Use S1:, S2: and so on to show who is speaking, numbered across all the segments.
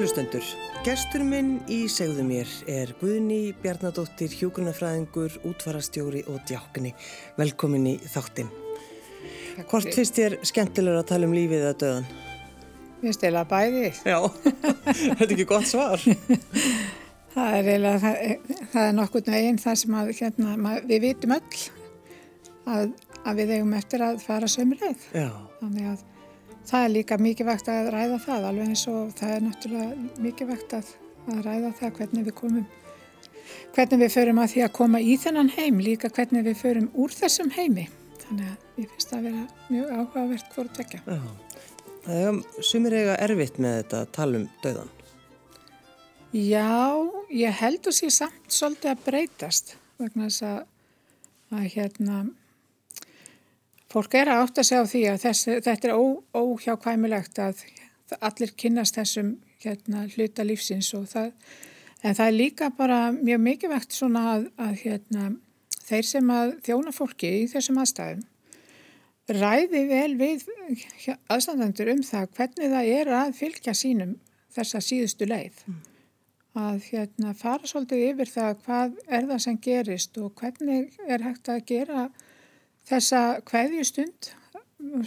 S1: Kærulustendur, gestur minn í segðu mér er Guðni Bjarnadóttir, hjókunarfræðingur, útvarastjóri og djákni. Velkomin í þáttinn. Hvort finnst þér skemmtilegur að tala um lífið eða döðan?
S2: Mér stila bæði.
S1: Já, þetta er ekki gott svar.
S2: það er eiginlega, það, það er nokkurnu einn það sem að, hérna, mað, við vitum öll að, að við eigum eftir að fara sömuleið.
S1: Já.
S2: Þannig að það er líka mikilvægt að ræða það alveg eins og það er náttúrulega mikilvægt að, að ræða það hvernig við komum hvernig við förum að því að koma í þennan heim líka hvernig við förum úr þessum heimi. Þannig að ég finnst það að vera mjög áhugavert hvort vekja
S1: það er sumir eiga erfitt með þetta að tala um döðan
S2: Já, ég held að sé samt svolítið að breytast vegna þess að, að hérna Fólk er að átta sig á því að þessi, þetta er ó, óhjákvæmilegt að allir kynast þessum hérna, hluta lífsins það, en það er líka bara mjög mikilvægt svona að, að hérna, þeir sem að þjóna fólki í þessum aðstæðum ræði vel við aðstandandur um það hvernig það er að fylgja sínum þessa síðustu leið. Mm. Að hérna, fara svolítið yfir það hvað er það sem gerist og hvernig er hægt að gera þessa kveðjustund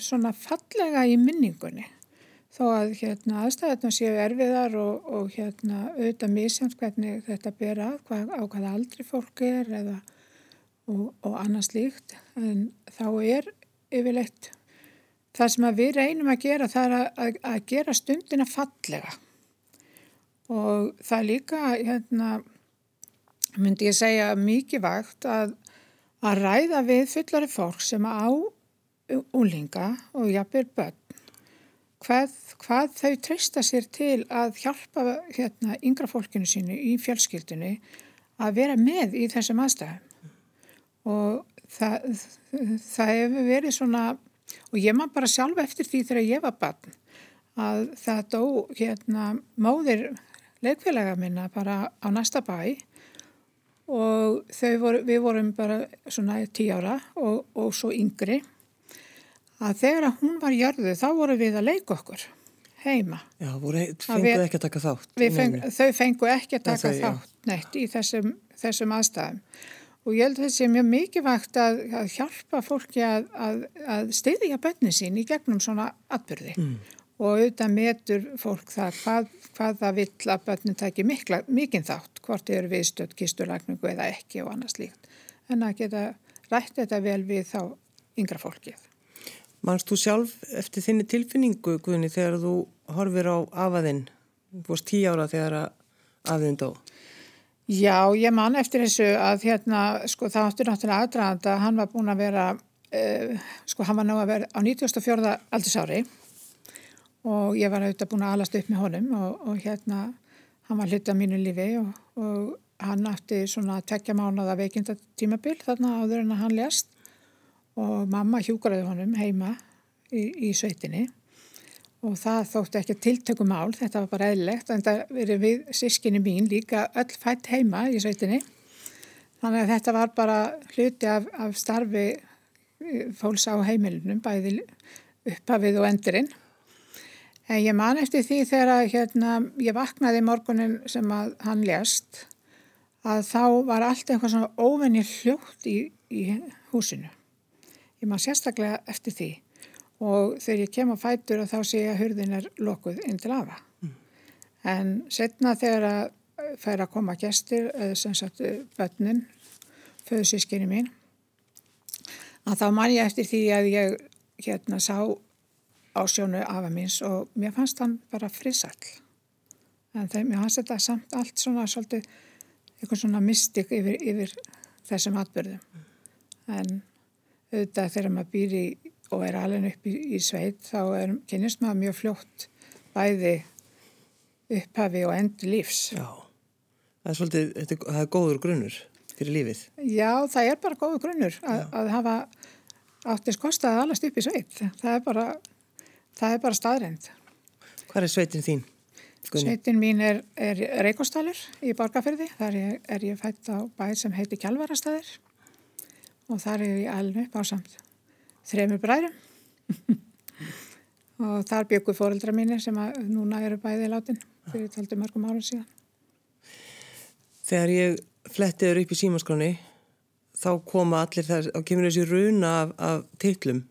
S2: svona fallega í minningunni. Þó að hérna, aðstæðarna séu erfiðar og, og hérna, auðvitað misjans hvernig þetta ber að, hvað, á hvaða aldri fólk er eða, og, og annars líkt en þá er yfirleitt það sem við reynum að gera það er að, að, að gera stundina fallega. Og það líka hérna, myndi ég segja mikið vakt að að ræða við fullari fólk sem á úlinga og jafnir börn. Hvað, hvað þau treysta sér til að hjálpa hérna, yngra fólkinu sínu í fjölskyldinu að vera með í þessum aðstæðum. Og það, það hefur verið svona og ég maður bara sjálf eftir því þegar ég var barn að það dó hérna móðir leikfélaga minna bara á næsta bæ og voru, við vorum bara svona tí ára og, og svo yngri að þegar að hún var jörðu þá voru við að leika okkur heima.
S1: Já, voru, fenguðu ekki að taka þátt?
S2: Feng, þau fengu ekki að taka þau, þátt neitt í þessum, þessum aðstæðum og ég held að þetta sé mjög mikilvægt að, að hjálpa fólki að, að, að stiðja bönni sín í gegnum svona atbyrði mm. Og auðvitað metur fólk það hvað, hvað það vill að bönnin taki mikinn þátt hvort þið eru viðstöld kisturlækningu eða ekki og annars líkt. En að geta rætt þetta vel við þá yngra fólkið.
S1: Manst þú sjálf eftir þinni tilfinningu, Guðni, þegar þú horfir á afaðinn, fórst tí ára þegar afaðinn dó?
S2: Já, ég man eftir þessu að hérna, sko það áttur náttúrulega aðdraðanda, hann var búin að vera, uh, sko hann var ná að vera á 94. aldursári og ég var auðvitað búin að alast upp með honum og, og hérna hann var hluti á mínu lífi og, og hann átti svona tvekja mánuða veikinda tímabil þarna áður en að hann lést. Og mamma hjúgraði honum heima í, í sveitinni. Og það þótti ekki tiltökum mál, þetta var bara eðlilegt en það verið við sískinni mín líka öll fætt heima í sveitinni. Þannig að þetta var bara hluti af, af starfi eh, fólks á heimilunum bæði upphafið og endurinn. En ég man eftir því þegar hérna, ég vaknaði morgunin sem að hann lést að þá var allt eitthvað svona óvenni hljótt í, í húsinu. Ég man sérstaklega eftir því og þegar ég kem á fætur og þá sé ég að hurðin er lokuð inn til afa. Mm. En setna þegar að fær að koma gestir, eða sem sagt bönnin, föðsískinni mín, að þá man ég eftir því að ég hérna sá á sjónu afa míns og mér fannst hann bara frisall en þeim, mér fannst þetta samt allt svona svolítið eitthvað svona mystik yfir, yfir þessum atbyrðum en auðvitað þegar maður býr í og er alveg upp í, í sveit þá er, kynist maður mjög fljótt bæði upphafi og endur lífs.
S1: Já, það er svolítið, það er góður grunnur fyrir lífið.
S2: Já, það er bara góður grunnur að, að hafa áttist kostað að alast upp í sveit. Það er bara það er bara staðrænt.
S1: Hvað er sveitin þín?
S2: Gunni? Sveitin mín er, er Reykjastælur í Borgafyrði. Þar er, er ég fætt á bæð sem heiti Kjálvarastæðir og þar er ég alveg upp á samt þremur bræðum og þar byggur fóreldra mínir sem að núna eru bæði látin fyrir taldi mörgum árum síðan.
S1: Þegar ég flettiður upp í símaskráni þá koma allir þess, þá kemur þessi runa af, af titlum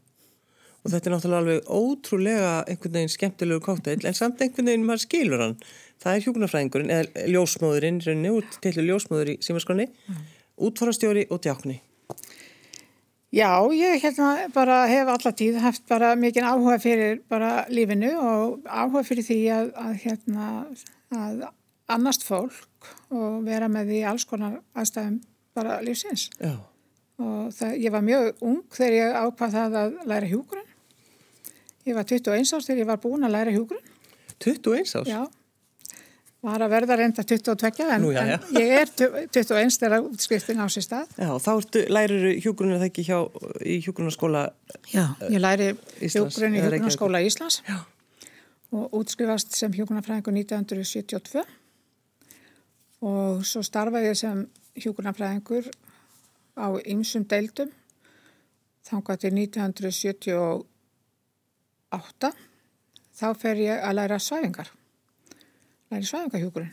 S1: og þetta er náttúrulega alveg ótrúlega einhvern veginn skemmtilegur kótteill en samt einhvern veginn maður skilur hann það er hjúknarfræðingurinn eða ljósmóðurinn rauninni út til ljósmóður í símaskráni mm. útfarastjóri og djákni
S2: Já, ég hérna bara hef alltaf tíð haft bara mikinn áhuga fyrir bara lífinu og áhuga fyrir því að, að hérna að annast fólk og vera með því alls konar aðstæðum bara lífsins.
S1: Já.
S2: Og það, ég var mjög ung þegar ég ákvað það að læra hjúgrunn. Ég var 21 árs þegar ég var búin að læra hjúgrunn.
S1: 21 árs?
S2: Já var að verða reynda 22 en,
S1: Nú, já, já.
S2: en ég er 21 þegar útskriftin á sér stað.
S1: Já, þá ertu, lærir hjúgrunni það ekki hjá, í hjúgrunarskóla
S2: Já, ég læri
S1: Íslands,
S2: hjúgrunni í hjúgrunarskóla Íslands
S1: Já.
S2: og útskrifast sem hjúgrunarfræðingur 1972 og svo starfa ég sem hjúgrunarfræðingur á ymsum deildum þangað til 1978 þá fer ég að læra svæfingar. Læri svæfingahjúkurinn.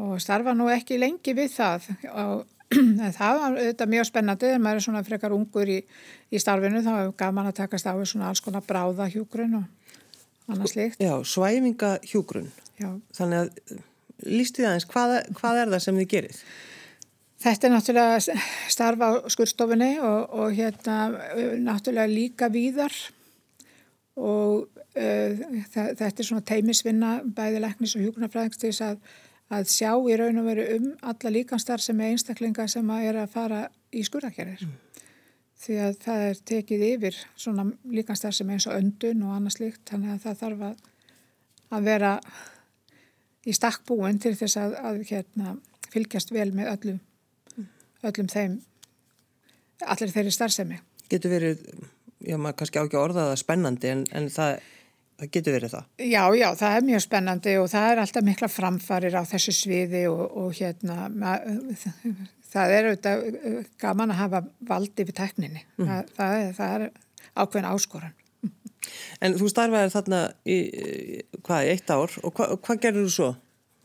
S2: Og starfa nú ekki lengi við það. Og það var þetta mjög spennandi þegar maður er svona frekar ungur í, í starfinu. Þá hefur gaman að takast á svona alls konar bráðahjúkurinn og annars líkt.
S1: Já, svæfingahjúkurinn. Þannig að lístu þið aðeins hvað, hvað er það sem þið gerir?
S2: Þetta er náttúrulega starfa á skurstofinni og, og hérna náttúrulega líka víðar og uh, þetta er svona teimisvinna bæði leknis og þess að, að sjá í raun og veru um alla líkanstar sem er einstaklinga sem að er að fara í skurðakerðir. Mm. Því að það er tekið yfir svona líkanstar sem er eins og öndun og annað slíkt þannig að það þarf að, að vera í stakkbúin til þess að, að hérna, fylgjast vel með öllum, öllum þeim, allir þeirri starfsemi.
S1: Getur verið já maður kannski á ekki að orða það spennandi en, en það, það getur verið það.
S2: Já, já, það er mjög spennandi og það er alltaf mikla framfarir á þessu sviði og, og hérna það er auðvitað gaman að hafa valdi við tekninni. Mm. Það, það, er, það er ákveðin áskoran.
S1: En þú starfaði þarna í, hvað, eitt ár og hva, hvað gerður þú svo?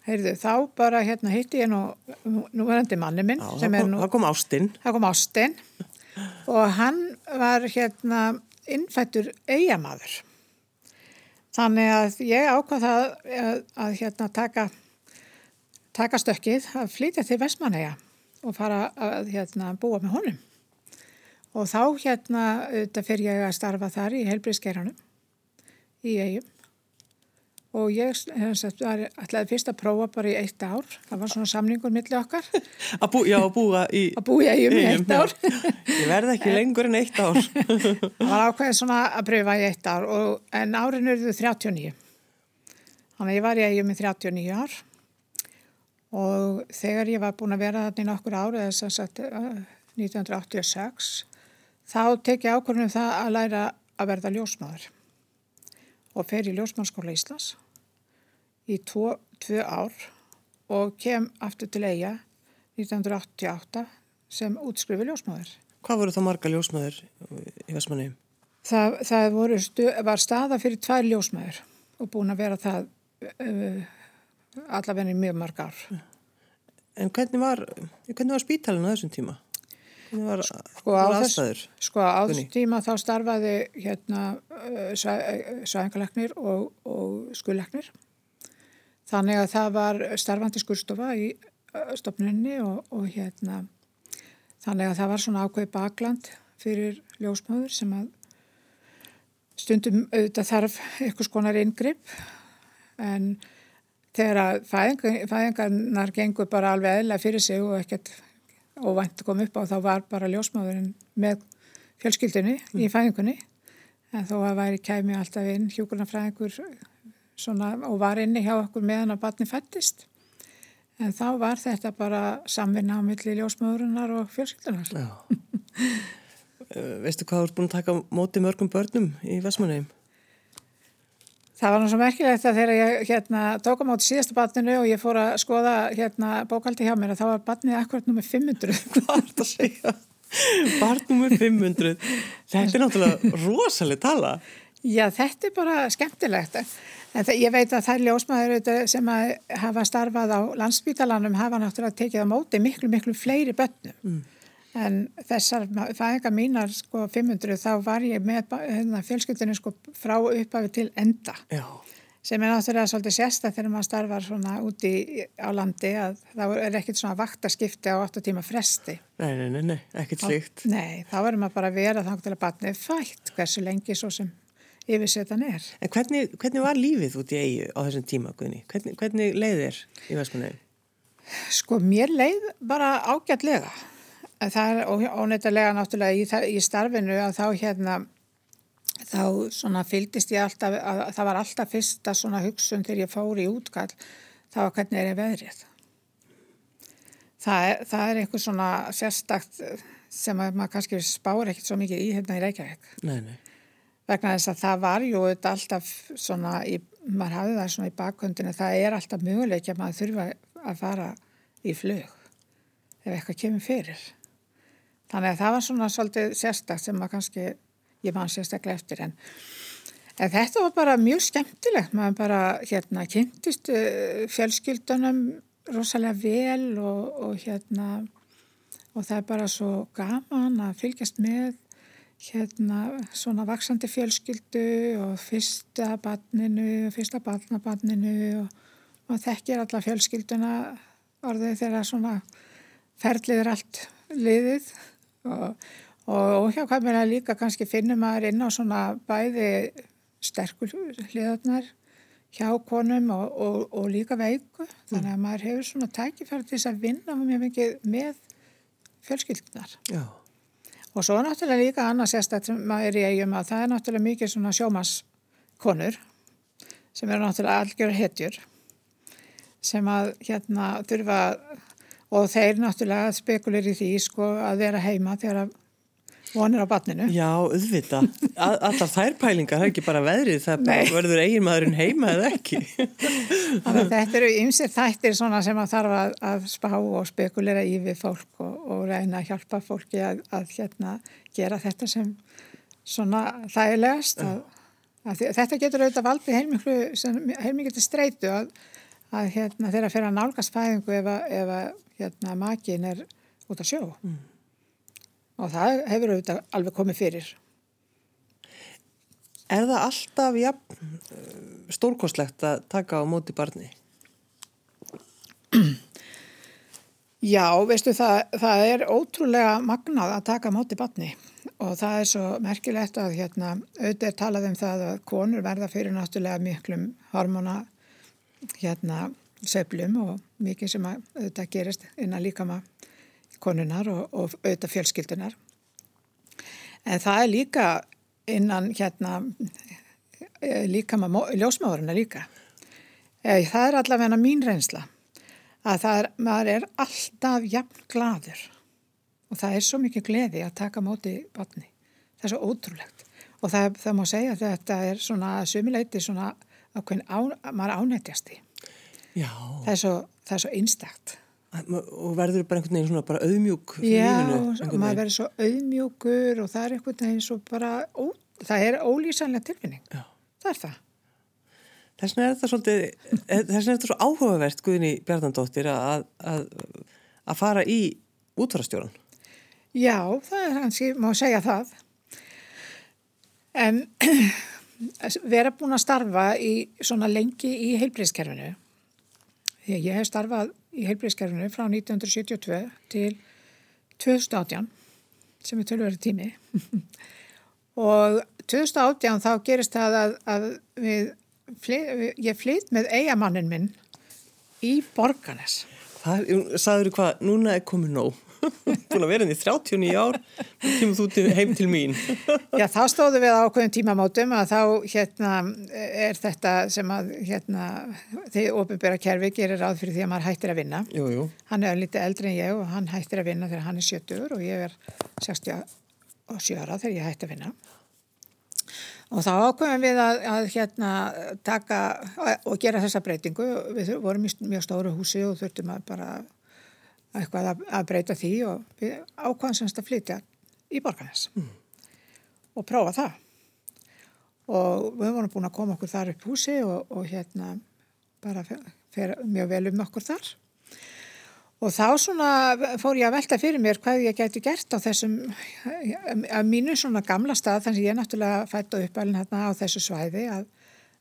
S2: Heyrðu, þá bara hérna hitti ég nú, nú verðandi manni minn
S1: Já, það
S2: er
S1: kom,
S2: nú...
S1: Það kom ástinn.
S2: Það kom ástinn og hann var hérna innfættur eigamaður. Þannig að ég ákvað það að, að hérna taka, taka stökkið að flytja til Vestmanæja og fara að hérna búa með honum. Og þá hérna auðvitað fyrir ég að starfa þar í helbriðskeranum í eigum og ég sagt, var, ætlaði fyrst að prófa bara í eitt ár. Það var svona samningur millir okkar.
S1: Að bú, Já, búa í
S2: að búa í í eitt ár.
S1: Ég verði ekki lengur en eitt ár.
S2: Það var ákveðið svona að pröfa í eitt ár og, en árin eruðu 39 þannig að ég var í eigum í 39 ár. Og þegar ég var búin að vera þarna í nokkur ár eða þess að 1986 þá tek ég ákvörðunum það að læra að verða ljósmaður og fer í Ljósmannskóla Íslands í tvo, tvö ár og kem aftur til eiga 1988 sem útskrifi ljósmáður.
S1: Hvað voru það marga ljósmaður í Vestmanni?
S2: Það, það stu, var staða fyrir tvær ljósmaður og búin að vera það uh, allavegni mjög marg ár.
S1: En hvernig var, hvernig var spítalinn á þessum tíma? Var,
S2: sko,
S1: var
S2: á? Þess, sko tíma þá starfaði hérna svæðingaleknir og, og skulleknir. Þannig að það var starfandi skurstofa í stopnunni og, og hérna þannig að það var svona ákveð bakland fyrir ljósmáður sem að stundum auðvitað þarf eitthvað skonar yngripp en þegar að fæðingar, fæðingarnar gengur bara alveg eðla fyrir sig og ekkert óvænt kom upp á þá var bara ljósmáðurinn með fjölskyldunni mm. í fæðingunni en þó að væri kæmi alltaf inn hjúkurnafræðingur og var inni hjá okkur meðan að batni fættist en þá var þetta bara samvinna á milli ljósmáðurinnar og fjölskyldunar
S1: Veistu hvað þú ert búin að taka móti mörgum börnum í Vestmanneim?
S2: Það var náttúrulega merkilegt að þegar ég hérna, tók á móti síðastu batninu og ég fór að skoða hérna, bókaldi hjá mér að þá var batnið akkurat nummið 500.
S1: Hvað er þetta að segja? Barn nummið 500. Þetta er náttúrulega rosalega tala.
S2: Já, þetta er bara skemmtilegt. En það, ég veit að þær ljósmaður sem að hafa starfað á landsbítalanum hafa náttúrulega tekið á móti miklu, miklu fleiri börnum. Mm. En þessar fæðingar mínar, sko, 500, þá var ég með hérna, fjölskyldinu sko frá upphafi til enda. Já. Sem er náttúrulega svolítið sérsta þegar maður starfar svona úti á landi að það er ekkert svona vaktaskipti á 8 tíma fresti.
S1: Nei, nei, nei, nei ekkert slíkt.
S2: Nei, þá verður maður bara að vera þá til að batnið fætt hversu lengi svo sem yfirsetan er.
S1: En hvernig, hvernig var lífið út í eigu á þessum tíma, Guðni? Hvernig, hvernig leið þér í Vestmannaugin?
S2: Sko, mér leið bara ágætlega. Það er óneittilega náttúrulega í, í starfinu að þá hérna, þá svona fyldist ég alltaf, að, að það var alltaf fyrsta svona hugsun þegar ég fór í útkall, það var hvernig er ég veðrið. Það er, það er einhver svona sérstakt sem maður kannski spáur ekkert svo mikið í hérna í Reykjavík.
S1: Nei, nei
S2: vegna þess að það var jú alltaf svona, í, maður hafði það svona í bakhundinu, það er alltaf möguleik að maður þurfa að fara í flug ef eitthvað kemur fyrir. Þannig að það var svona svolítið sérstakt sem maður kannski, ég mann sérstaklega eftir en, en þetta var bara mjög skemmtilegt, maður bara hérna kynntist uh, fjölskyldunum rosalega vel og, og hérna og það er bara svo gaman að fylgjast með hérna svona vaksandi fjölskyldu og fyrsta barninu og fyrsta barnabanninu og maður þekkir alla fjölskylduna orðið þegar svona ferliður allt liðið. Og, og hjá að líka kannski finnum maður inn á svona bæði sterkur hliðarnar hjá konum og, og, og líka veiku. Þannig að maður hefur svona tækifært þess að vinna mjög mikið með fjölskyldunar
S1: Já
S2: Og svo náttúrulega líka annars sérstætt maður er í eigum að það er náttúrulega mikið svona sjómaskonur sem eru náttúrulega algjör hetjur sem að hérna þurfa og þeir náttúrulega spekulir í því sko að vera heima þegar að vonir á batninu.
S1: Já, auðvita. Alltaf þær pælingar, það er ekki bara veðrið, það bara verður eigin maðurinn heima eða ekki.
S2: Þetta eru ymsir þættir sem að þarf að, að spá og spekulera í við fólk og, og reyna að hjálpa fólki að, að hérna, gera þetta sem svona þægilegast. Að, að þetta getur auðvitað valdið heilmiklu, heilmiklu streitu að hérna, þeirra fyrir að nálgast fæðingu ef að hérna, makin er út að sjó. Mm og það hefur auðvitað alveg komið fyrir.
S1: Er það alltaf ja, eh, stórkoslegt að taka á móti barni?
S2: Já, veistu það, það er ótrúlega magnað að taka á móti barni og það er svo merkilegt að hérna, auðvitað er talað um það að konur verða fyrir náttúrulega miklum hormona hérna söflum og mikið sem að auðvitað gerist innan líkama konunar og, og auðvitað fjölskyldunar. En það er líka innan hérna eh, líka maður ljósmáðurina líka. Eh, það er allavega mín reynsla að það er, maður er alltaf jafn gladur og það er svo mikið gleði að taka móti batni. Það er svo ótrúlegt og það, það má segja að þetta er svona sumileiti svona á, maður ánættjast í.
S1: Já.
S2: Það er svo, svo einstakt
S1: og verður bara einhvern veginn svona bara auðmjúk
S2: Já, maður verður svo auðmjúkur og það er einhvern veginn svo bara ó, það er ólýsanlega tilfinning.
S1: Já.
S2: það er það.
S1: Þess vegna er þetta svolítið þess vegna er þetta svo áhugavert Guðni Bjarnandóttir að, að, að fara í útvarastjóran
S2: Já, það er hanski, má segja það. En vera búin að starfa í svona lengi í að ég hef starfað í heilbreyðskerfinu frá 1972 til 2018 sem er tölverið tími og 2018 þá gerist það að, að við, ég flytt með eigamannin minn í Borganes.
S1: Það, sagður þú hvað, núna er komið nóg búin að vera inn í 39 ár. Kemur þú heim til mín.
S2: Já, þá stóðu við ákveðum tímamátum að þá hérna er þetta sem að hérna því ofinbæra kerfi gerir ráð fyrir því að maður hættir að vinna.
S1: Jú, jú.
S2: hann er litið eldri en ég og hann hættir að vinna þegar hann er 70 og ég er 67 ára þegar ég hætti að vinna. Og þá ákveðum við að, að hérna taka og gera þessa breytingu. Við vorum í mjög stóru húsi og þurftum að bara eitthvað að, að breyta því og við ákvæðum semst að flytja í borgarnes mm. og prófa það. og við vorum búin að koma okkur þar upp húsi og, og hérna bara fer mjög vel um okkur þar. Og þá svona fór ég að velta fyrir mér hvað ég geti gert á þessum, að mínu svona gamla stað, þannig að ég er náttúrulega fætt á uppalinn hérna á þessu svæði að,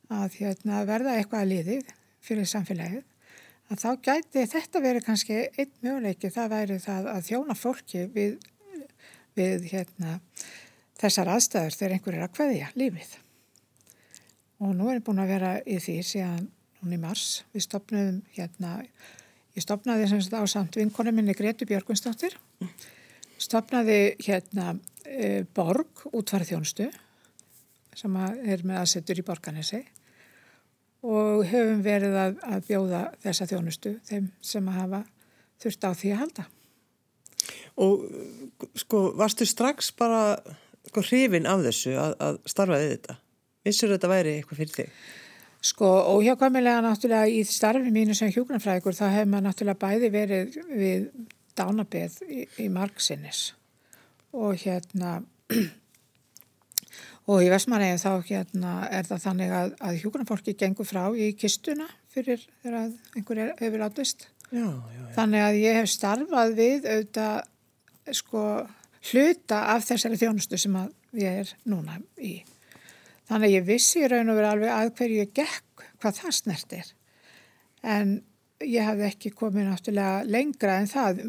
S2: að hérna, verða eitthvað að liði fyrir samfélagið. Að þá gæti þetta verið kannski einn mjöguleiki, það væri það að þjóna fólki við, við hérna, þessar aðstæður þegar einhver er að hvaðja lífið. Og nú er ég búin að vera í því síðan núni mars, við stopnum hérna Ég stopnaði semst á samt vinkona minni Gretu Björgvinsdóttir, stopnaði hérna e, Borg útfarið þjónustu sem er með aðsettur í Borganesi og höfum verið að, að bjóða þessa þjónustu þeim sem að hafa þurft á því að halda.
S1: Og sko varstu strax bara sko, hrifin af þessu að, að starfaði þetta? Vissur þetta væri eitthvað fyrir þig?
S2: Sko óhjákvæmilega náttúrulega í starfi mínu sem hjókunarfræðikur þá hefur maður náttúrulega bæði verið við dánabeð í, í margsinnis og hérna og í Vestmanægin þá hérna er það þannig að, að hjókunarfólki gengur frá í kistuna fyrir þegar einhver er yfir átvist. Þannig að ég hef starfað við auðvitað sko hluta af þessari þjónustu sem ég er núna í. Þannig að ég vissi í raun og verið alveg að hverju ég gekk hvað það snertir. En ég hafði ekki komið náttúrulega lengra en það,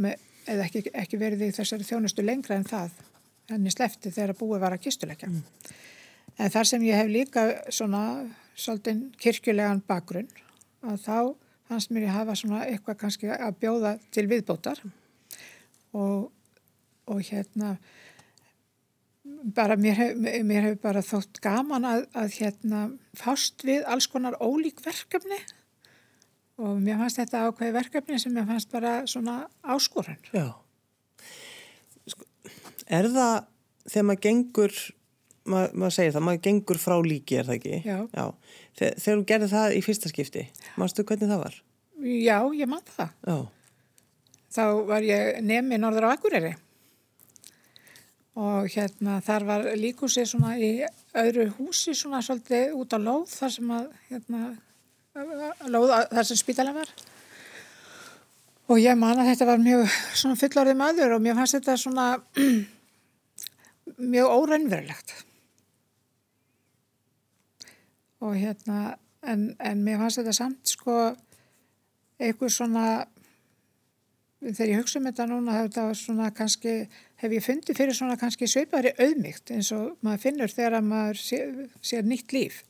S2: eða ekki, ekki verið í þessari þjónustu lengra en það, henni slefti þegar búið var að kistuleika. Mm. En þar sem ég hef líka svona svolítinn kirkjulegan bakgrunn, að þá fannst mér ég hafa svona eitthvað kannski að bjóða til viðbótar og, og hérna bara mér hefur hef bara þótt gaman að, að hérna fást við alls konar ólík verkefni og mér fannst þetta ákveði verkefni sem mér fannst bara svona áskorun.
S1: Já. Sko, er það þegar maður gengur, mað, maður segir það, maður gengur frá líki er það ekki?
S2: Já.
S1: Já. Þegar, þegar þú gerði það í fyrsta skipti, mannstu hvernig það var?
S2: Já, ég mann það.
S1: Já.
S2: Þá var ég nefni norður á Akureyri og hérna þar var líkusið svona í öðru húsi svona svolítið út á lóð þar sem að hérna lóð þar sem spítalega var og ég man að þetta var mjög svona fullorðið maður og mér fannst þetta svona mjög óraunverulegt og hérna en, en mér fannst þetta samt sko eitthvað svona þegar ég hugsa um þetta núna þetta var svona kannski hef ég fundið fyrir svona kannski sveipari auðmygt eins og maður finnur þegar maður sér, sér nýtt líf.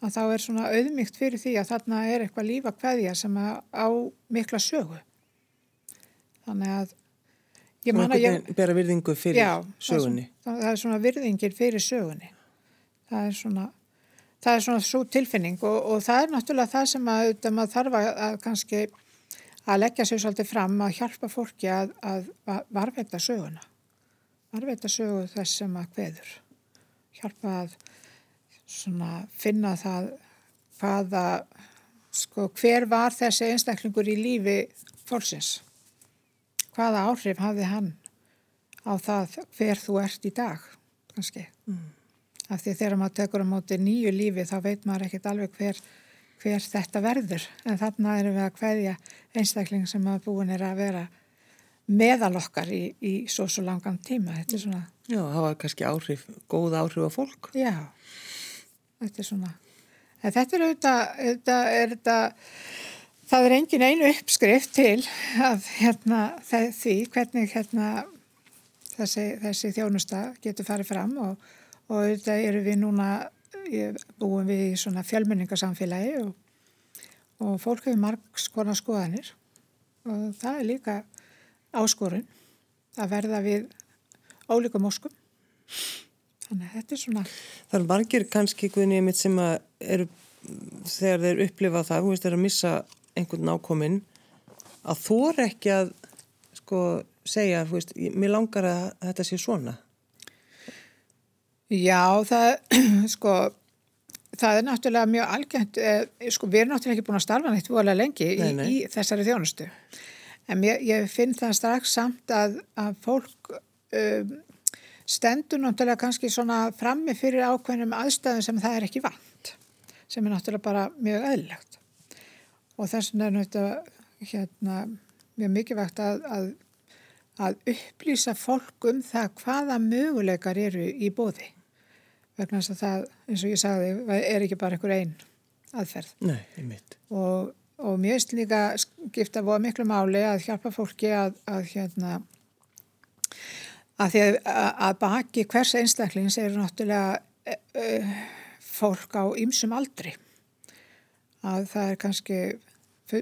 S2: Að þá er svona auðmygt fyrir því að þarna er eitthvað lífa hverja sem á mikla sögu. Þannig að
S1: ég man að ég bera virðingu fyrir
S2: já,
S1: sögunni
S2: það er, svona, það er svona virðingir fyrir sögunni. Það er svona það er svona svo tilfinning og, og það er náttúrulega það sem að, að maður þarf að kannski að leggja sér svolítið fram að hjálpa fólki að, að varveita söguna. Varveita sögu þess sem að hveður hjálpa að svona finna það hvaða sko hver var þessi einstaklingur í lífi fólksins. Hvaða áhrif hafði hann á það hver þú ert í dag kannski? Mm. Af því þegar maður tekur á móti nýju lífi þá veit maður ekkert alveg hver hver þetta verður. En þarna erum við að hverja einstakling sem að búin er að vera meðal okkar í, í svo svo langan tíma. Þetta er svona
S1: Já, það var kannski áhrif, góð áhrif á fólk.
S2: Já, þetta er svona en þetta er auðvitað þetta er þetta það er engin einu uppskrift til að hérna því hvernig hérna þessi, þessi þjónusta getur farið fram og, og auðvitað eru við núna búum við í svona fjölmenningarsamfélagi og, og fólk hefur margs konar skoðanir. Og það er líka áskorun að verða við ólíkum óskum. Þannig að þetta er svona
S1: Það er margir kannski guðnið mitt sem að eru þegar þeir upplifa það, þú veist, þeir að missa einhvern nákominn að þú er ekki að sko segja, þú veist, mér langar að þetta sé svona
S2: Já, það, sko, það er náttúrulega mjög algjönd, eh, sko, við erum náttúrulega ekki búin að starfa neitt voðalega lengi nei, nei. Í, í þessari þjónustu. En ég, ég finn það strax samt að, að fólk um, stendur náttúrulega kannski svona frammi fyrir ákveðnum aðstæðum sem það er ekki vant, sem er náttúrulega bara mjög öðlegt. Og þess vegna er náttúrulega hérna, mjög mikilvægt að, að, að upplýsa fólk um það hvaða möguleikar eru í bóði. Vegna þess að það, eins og ég sagði, er ekki bara einhver einn aðferð.
S1: Nei, einmitt.
S2: Og, og mér finnst líka skipta voða miklu máli að hjálpa fólki að, að hérna að því að, að baki hvers einstaklings er náttúrulega uh, fólk á ymsum aldri að það er kannski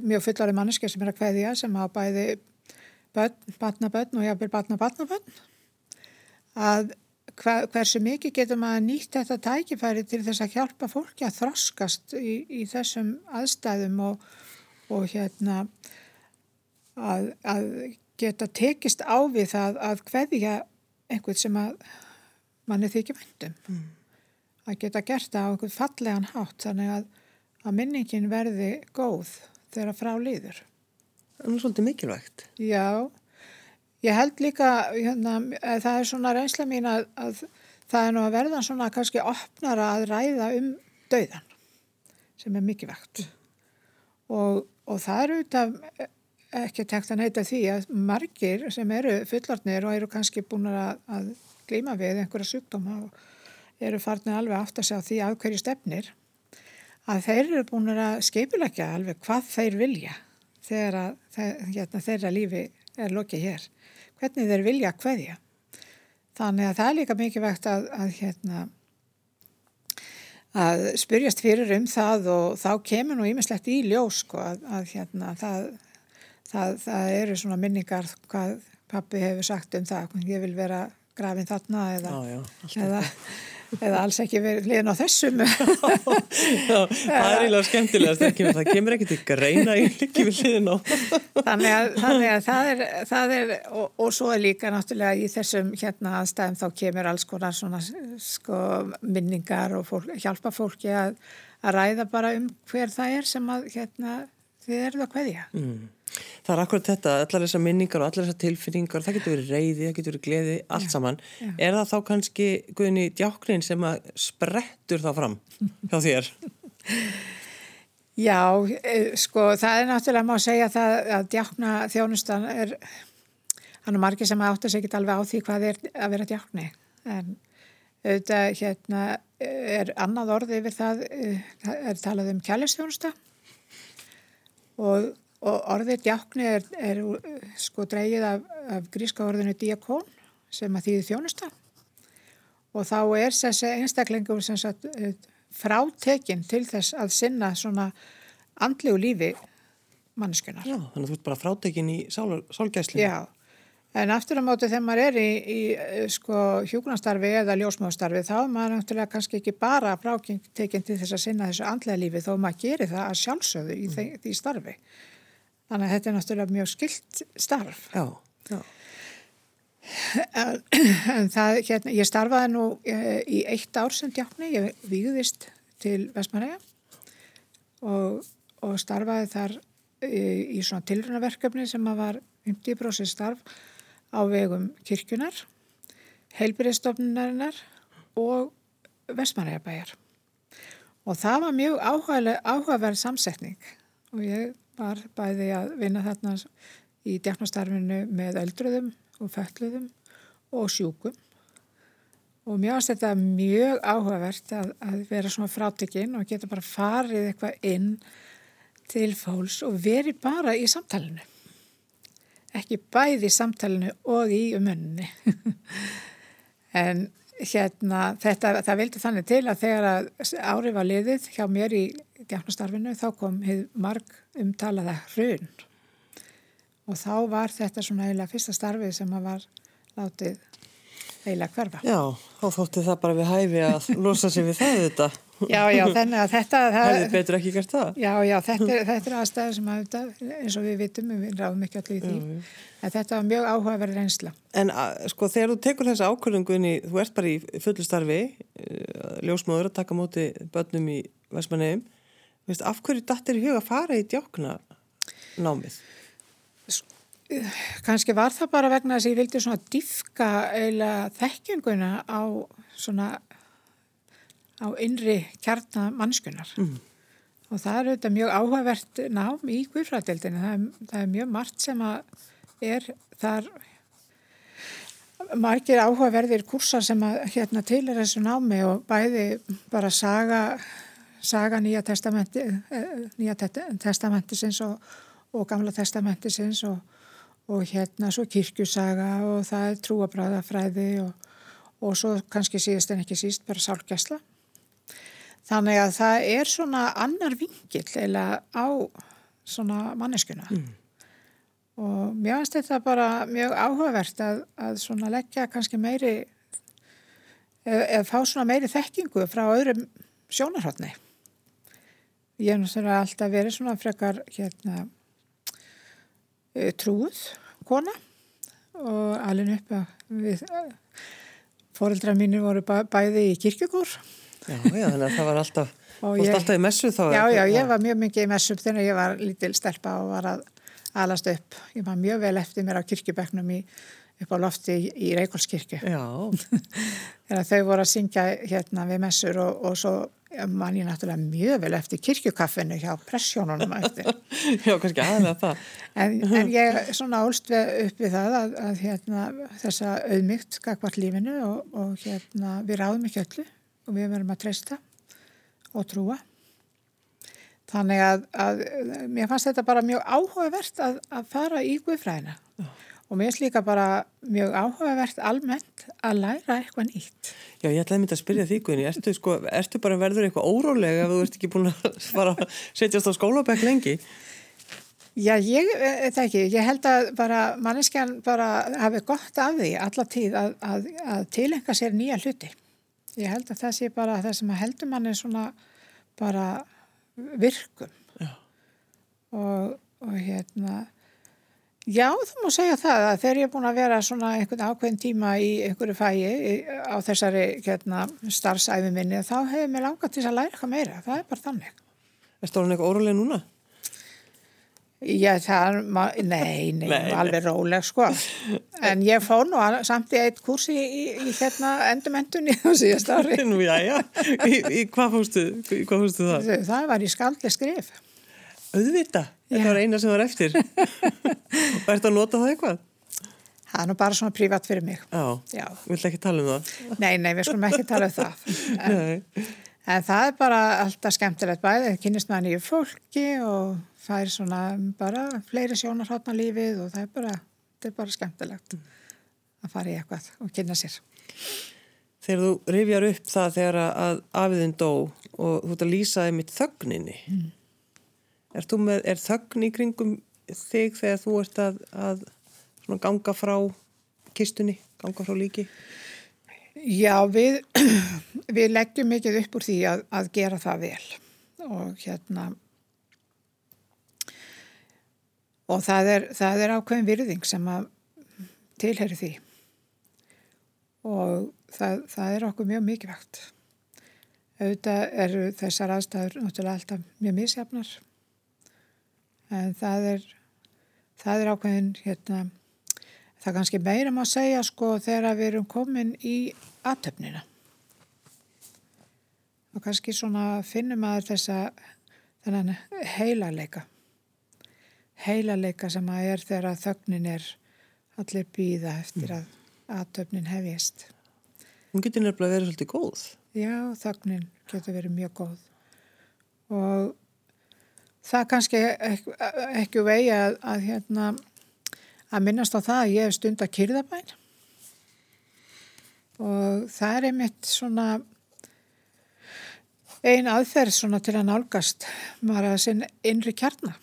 S2: mjög fullari manneski sem er að hveðja sem hafa bæði börn, batnabörn og jáfnvel batnabatnabörn að hver, hversu mikið getur maður nýtt þetta tækifæri til þess að hjálpa fólki að þroskast í, í þessum aðstæðum og, og hérna að, að geta tekist á við það að hveðja einhvern sem að manni þykir vendum mm. að geta gert það á einhvern fallegan hátt þannig að, að minningin verði góð þegar frá líður.
S1: Það er svolítið mikilvægt.
S2: Já, ég held líka, hérna, það er svona reynsla mín að, að það er nú að verða svona kannski opnara að ræða um dauðan sem er mikilvægt og, og það eru auðvitað ekki tekt að neyta því að margir sem eru fullortnir og eru kannski búin að, að glíma við einhverja sjúkdóma og eru farnið alveg aft að segja því að hverju stefnir að þeir eru búin að skeipilegja alveg hvað þeir vilja þegar að, hérna, þeirra lífi er lokið hér. Hvernig þeir vilja hverja. Þannig að það er líka mikið vegt að, að, hérna, að spyrjast fyrir um það og þá kemur nú ímislegt í ljós sko, að hérna, það það, það eru svona minningar hvað pappi hefur sagt um það ég vil vera grafin þarna eða,
S1: já, já,
S2: eða, eða alls ekki verið liðin á þessum. Já,
S1: það er eiginlega skemmtilegast það kemur, ekkert ykkur reyna ekki við liðin á.
S2: Þannig að, þannig að það er, það er og, og svo er líka náttúrulega í þessum hérna aðstæðum þá kemur alls konar svona sko minningar og fólk, hjálpa fólki að, að ræða bara um hver það er sem að hérna þið eruð að hvaðja
S1: mm. Það er akkurat þetta, allar þessar minningar og allar þessar tilfinningar, það getur verið reyði, það getur verið gleði, allt já, saman. Já. Er það þá kannski, Guðni, djáknin sem að sprettur þá fram hjá þér?
S2: Já, e, sko, það er náttúrulega má segja það að djákna þjónustan er, hann er margir sem átt að segja ekki alveg á því hvað er að vera djákni, en auðvitað hérna er annað orði yfir það, e, er talað um kjærleisþjónusta og og orðið djákni er, er sko dreigið af, af gríska orðinu diakón sem að þýði þjónusta og þá er þessi einstaklingur sem sagt eh, frátekinn til þess að sinna svona andlegu lífi mannskunar.
S1: Já, þannig að þú ert bara frátekinn í sálgæslu.
S2: Já, en aftur á móti þegar maður er í, í eh, sko hjúknarstarfi eða ljósmáðstarfi þá er maður náttúrulega kannski ekki bara frátekinn til þess að sinna þessu andlega lífi þó maður gerir það að sjálfsögðu í mm. því starfi. Þannig að þetta er náttúrulega mjög skilt starf.
S1: Já, já.
S2: En, en það, hérna, ég starfaði nú eh, í eitt ár sem djákni, ég výðist til Vestmanæja og, og starfaði þar í, í svona tilrunaverkefni sem var 50% starf á vegum kirkjunar, heilbyrðistofnunarinnar og Vestmanæjabæjar. Og það var mjög áhugaverð samsetning og ég var bæði að vinna þarna í djáknastarfinu með öldruðum og fölluðum og sjúkum. Og mjög aðstætt að mjög áhugavert að, að vera svona frátekinn og geta bara farið eitthvað inn til fólks og veri bara í samtalenu ekki bæði í samtalenu og í umunni en hérna þetta, það vildi þannig til að þegar að árið var liðið hjá mér í djáknastarfinu þá kom marg umtalaða hrun og þá var þetta svona eiginlega fyrsta starfið sem að var látið eiginlega hverfa.
S1: Já, þá þótti það bara við hæfi að losa sig við það þetta.
S2: Já, já, þannig að þetta...
S1: Það hefði betur ekki gert það.
S2: Já, já, þetta er, þetta er aðstæður sem að þetta, eins og við vitum, við ráðum ekki allir í því. Já, já. En þetta var mjög áhugaverð reynsla.
S1: En að, sko, þegar þú tekur þessa ákvörðungunni, þú ert bara í fullu starfi, eh, ljósmóður að taka móti börnum í Vestmanneum, af hverju dættir í huga að fara í djákna námið?
S2: kannski var það bara vegna þess að ég vildi svona diffka eiginlega þekkinguna á svona á innri kjarnamannskunar mm. og það er auðvitað mjög áhugavert nám í guðfræðdeldinu það, það er mjög margt sem að er þar margir áhugaverðir kursar sem að hérna til er þessu námi og bæði bara saga saga nýja testamenti eh, nýja testamentisins og, og gamla testamentisins og, og hérna svo kirkjusaga og það er trúabræðafræði og, og svo kannski síðast en ekki síst bara sálgæsla þannig að það er svona annar vingill eða á svona manneskuna mm. og mér finnst þetta bara mjög áhugavert að, að svona leggja kannski meiri eða fá svona meiri þekkingu frá öðrum sjónarhóttni Ég hef náttúrulega alltaf verið svona frekar hérna e, trúð kona og alveg upp að við fóreldra mínir voru bæði í kirkjögur.
S1: Já, já, þannig að það var alltaf, ég, alltaf í messu þá.
S2: Já, já, ég var mjög mikið í messu þegar ég var lítil stelpa og var að alast upp. Ég var mjög vel eftir mér á kirkjubeknum í, upp á lofti í, í Reykjólskirkju.
S1: Já.
S2: þegar þau voru að syngja hérna við messur og, og svo man ég náttúrulega mjög vel eftir kirkjukaffinu hjá pressjónunum eftir.
S1: Já, kannski aðeins það.
S2: En, en ég svona álst upp við það að, að hérna, þessa auðmygt skakvart lífinu og, og hérna, við ráðum ekki öllu og við verum að treysta og trúa. Þannig að, að mér fannst þetta bara mjög áhugavert að, að fara í Guðfræna. Já. Og mér finnst líka bara mjög áhugavert almennt að læra eitthvað nýtt.
S1: Já, ég ætlaði myndi að spyrja því, Guðni, ertu, sko, ertu bara verður eitthvað órólega ef þú ert ekki búin að fara að setjast á skólabæk lengi?
S2: Já, ég, eh, það ekki, ég held að bara manneskjan bara hafi gott af því alla tíð að, að, að tilenga sér nýja hluti. Ég held að það sé bara það sem að heldur manni svona bara virkum. Og, og hérna Já, þú má segja það að þegar ég er búin að vera svona einhvern ákveðin tíma í einhverju fæi á þessari hérna, starfsæfi minni þá hefur mér langað til að læra eitthvað meira. Það er bara þannig.
S1: Er stórun eitthvað óróleg núna?
S2: Já, það nei, nei, nei, alveg róleg sko. En ég fór nú samt í eitt kursi í, í, hérna endumendunni á síðast ári.
S1: Nú, já, já. Í, í hvað fórstu það?
S2: Það var í skaldli skrif.
S1: Auðvita, þetta var eina sem var eftir og ert að nota það eitthvað?
S2: Það er nú bara svona prívat fyrir mig
S1: Já, Já. vill ekki tala um það?
S2: Nei, nei, við skulum ekki tala um það en, en það er bara alltaf skemmtilegt bæðið, það kynist með nýju fólki og það er svona bara fleiri sjónar hátna lífið og það er bara, það er bara skemmtilegt að fara í eitthvað og kynna sér
S1: Þegar þú rifjar upp það þegar að afiðin dó og þú ert að lýsaði mitt þögninni mm. Er, með, er þögn í kringum þig þegar þú ert að, að ganga frá kistunni, ganga frá líki?
S2: Já, við, við leggjum mikið upp úr því að, að gera það vel. Og hérna og það er, það er ákveðin virðing sem að tilheri því. Og það, það er okkur mjög mikilvægt. Auðvitað eru þessar aðstæður náttúrulega alltaf mjög misjafnar. En það er, það er ákveðin hérna, það er kannski meira maður að segja sko þegar við erum komin í aðtöfnina og kannski svona finnum maður þessa þennan heilarleika. Heilarleika sem að er þegar þögnin er allir býða eftir að aðtöfnin hefjist.
S1: Hún getur nefnilega verið svolítið góð.
S2: Já, þögnin getur verið mjög góð. Og það kannski ekki, ekki vegi að, að, hérna, að minnast á það að ég hef stund að kyrðabæn og það er einmitt svona ein aðferð svona til að nálgast maður að sinn innri kjarna.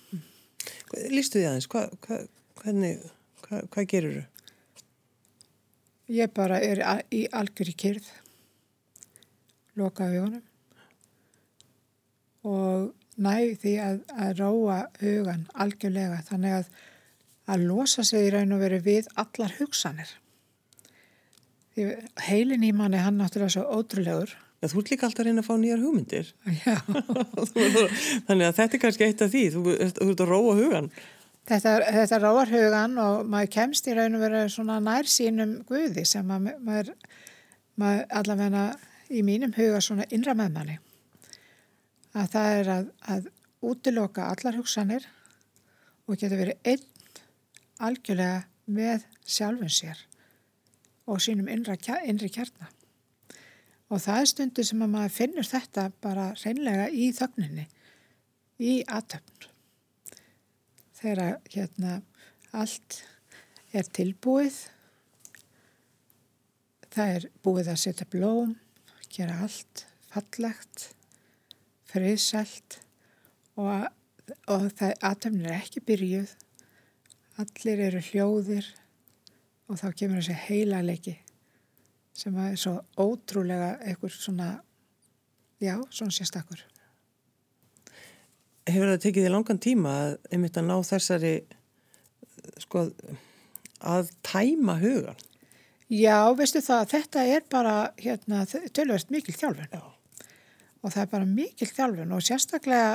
S1: Lýstu því aðeins, hvað hva, hvernig, hvað hva gerur þú?
S2: Ég bara er í algjör í kyrð, lokaði honum og næ því að, að ráa hugan algjörlega þannig að að losa sig í raun og veri við allar hugsanir. Því heilin í manni hann náttúrulega svo ótrúlegur.
S1: Já, þú ert líka alltaf að reyna að fá nýjar hugmyndir.
S2: Já.
S1: Þannig að þetta er kannski eitt af því. Þú ert að róa hugan
S2: Þetta, þetta ráar hugan og maður kemst í raun og veru svona nær sínum guði sem maður, maður, maður allavega í mínum huga svona innra með manni. Að það er að, að útiloka allar hugsanir og getur verið einn algjörlega með sjálfun sér og sínum innra, innri kjarnar. Og það er stundu sem að maður finnur þetta bara reynlega í þögninni, í aðtöfn þegar hérna allt er tilbúið það er búið að setja blóm gera allt fallegt friðsælt og, og það aðtöfnir er ekki byrjuð allir eru hljóðir og þá kemur þessi heila leiki sem er svo ótrúlega einhver svona já, svona sérstakur
S1: hefur það tekið í langan tíma að einmitt að ná þessari sko að tæma hugan?
S2: Já, veistu það, þetta er bara hérna, tölverst mikil þjálfun Já. og það er bara mikil þjálfun og sérstaklega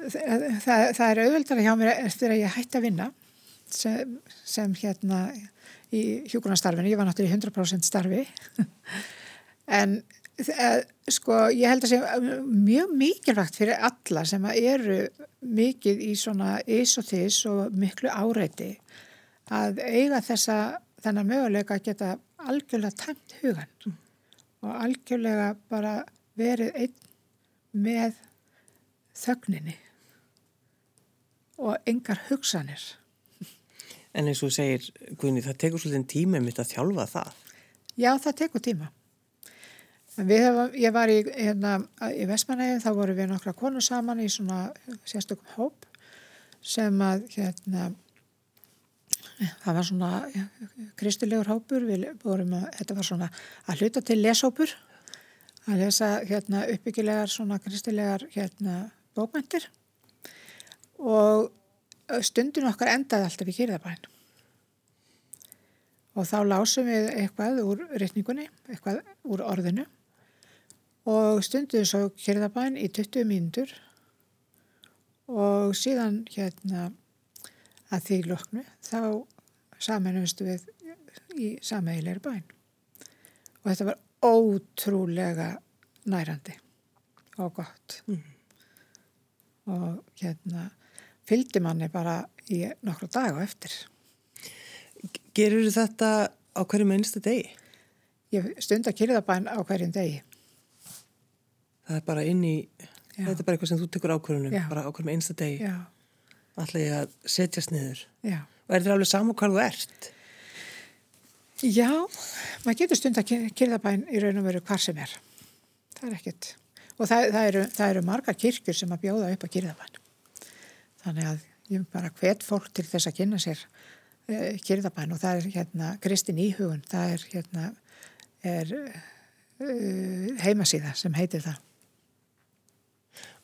S2: það, það, það er auðvöldar hjá mér eftir að ég hætti að vinna sem, sem hérna í hjókunarstarfinu, ég var náttúrulega í 100% starfi en Eh, sko ég held að sé mjög mikilvægt fyrir alla sem eru mikið í svona ís og þís og miklu áreiti að eiga þessa þennan möguleika að geta algjörlega tæmt hugan mm. og algjörlega bara verið einn með þögninni og engar hugsanir.
S1: En eins og segir Guðni, það tekur svolítið tíma mitt að þjálfa það?
S2: Já, það tekur tíma. Hefum, ég var í, hérna, í Vestmanægin, þá voru við nokkra konur saman í svona sérstökum hóp sem að hérna, það var svona kristilegur hópur, við vorum að, þetta var svona að hluta til leshópur, að lesa hérna, uppbyggilegar svona kristilegar hérna, bókmyndir og stundin okkar endaði alltaf í kýrðabæn og þá lásum við eitthvað úr rytningunni, eitthvað úr orðinu. Og stunduðu svo kyrðabæn í 20 mínútur. Og síðan hérna að því loknu þá saminustu við í sameigilegri bæn. Og þetta var ótrúlega nærandi og gott. Mm. og hérna fylgdi manni bara í nokkru dag og eftir
S1: Gerur þetta á hverju minnstu degi?
S2: Ég stund að kyrðabæn á hverjum degi
S1: það er bara inn í Já. þetta er bara eitthvað sem þú tekur ákvörunum Já. bara ákvörunum einsta degi alltaf ég að setjast niður Já. og er þetta alveg saman hvað þú ert?
S2: Já maður getur stund að kyrðabæn í raun og veru hvar sem er það er ekkit og það, það, eru, það eru margar kirkjur sem að bjóða upp að kyrðabæn þannig að ég bara hvet fólk til þess að kynna sér uh, kyrðabæn og það er hérna Kristin Íhugun það er hérna er, uh, heimasíða sem heitir það.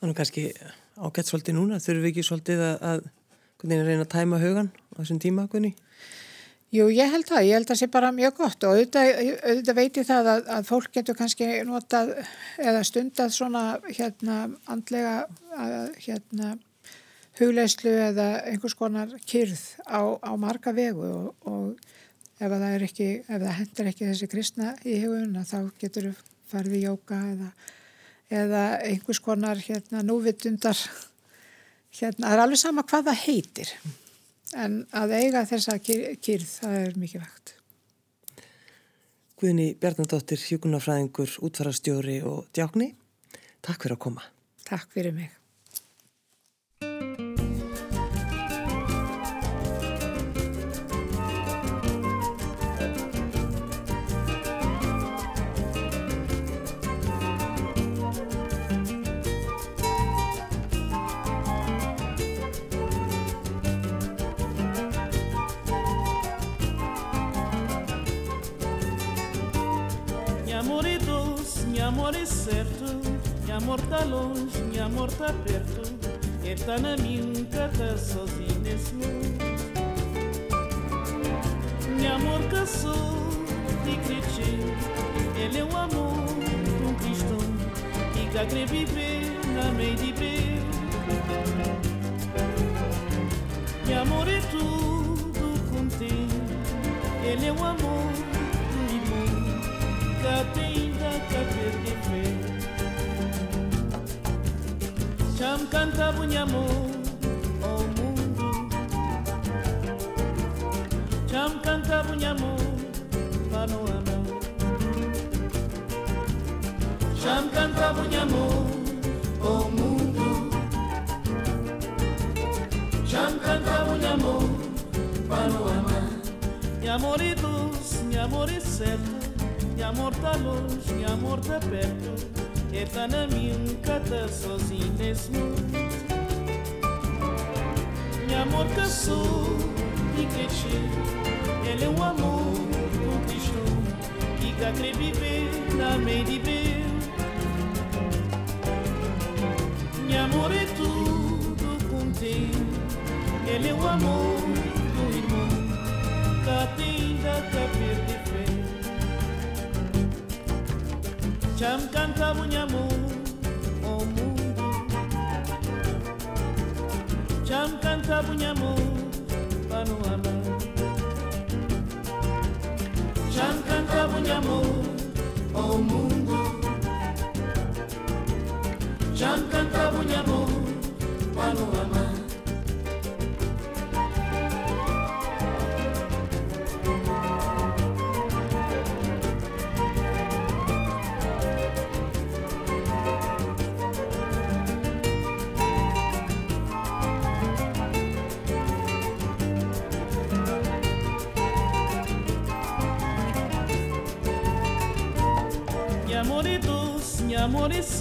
S1: Þannig kannski ágætt svolítið núna, þurfum við ekki svolítið að, að reyna að tæma hugan á þessum tíma, Gunni?
S2: Jú, ég held það, ég held það sé bara mjög gott. Og auðvitað, auðvitað veit ég það að, að fólk getur kannski notað eða stundað svona hérna andlega hérna hugleislu eða einhvers konar kyrð á, á marga vegu og, og ef það er ekki, ef það hendur ekki þessi kristna í huguna þá getur við farið í jóka eða eða einhvers konar hérna, núvitundar. Hérna, það er alveg sama hvað það heitir en að eiga þessa kýrð það er mikið vekt
S1: Guðni Bjarnadóttir hjókunarfræðingur, útfarastjóri og djákni. Takk fyrir að koma.
S2: Takk fyrir mig
S3: amor tá longe, minha amor tá perto. Ele tá na minha, tá sozinho nesse mundo. Minha amor caçou e critico. Ele é um amor, um cristão. Que quer viver na meio de breu. Minha amor é tudo contigo. Ele é o amor do irmão que ainda chapirkife chamkanta bunyamu o mungu. Chamkanta bunyamu panoana chamkanta bunyamu o mungu. Chamkanta bunyamu tus, nyamoritus nyamoriset amor tá longe, minha amor tá perto. É e tá na minha, um tá sozinho nesse mundo. Minha amor tá caçou e cresceu. Ele é um amor conquistou. Que cá crê viver na meia de ver. Minha amor é tudo com Ele é um amor nakanta bunyamu omuntu kyamukanta bunyamu banuwana kyamukanta mundo. omuntu kyamukanta bunyamu banuwana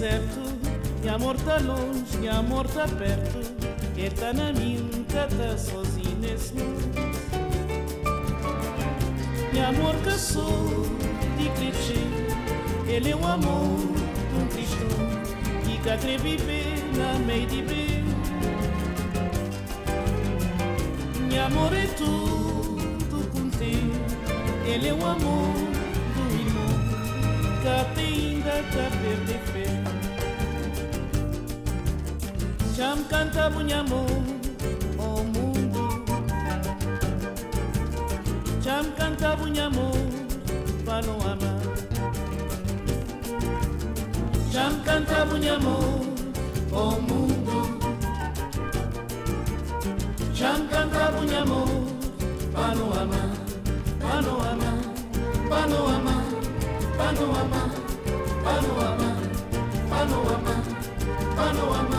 S3: certo. Minha amor tá longe, minha amor tá perto. Ele tá na minha tá sozinho nesse mundo. Minha amor caçou de clichê. Ele é o amor de um cristão que quer viver na de bem. Minha amor é tudo contigo. Ele é o amor do irmão que até ainda tá perder fé. Cham me canta oh mundo. Já me canta Munhamu, falam amar. Já oh mundo. Já me canta Munhamu, falam amar Panorama, panorama, panorama, panorama, panorama, panorama.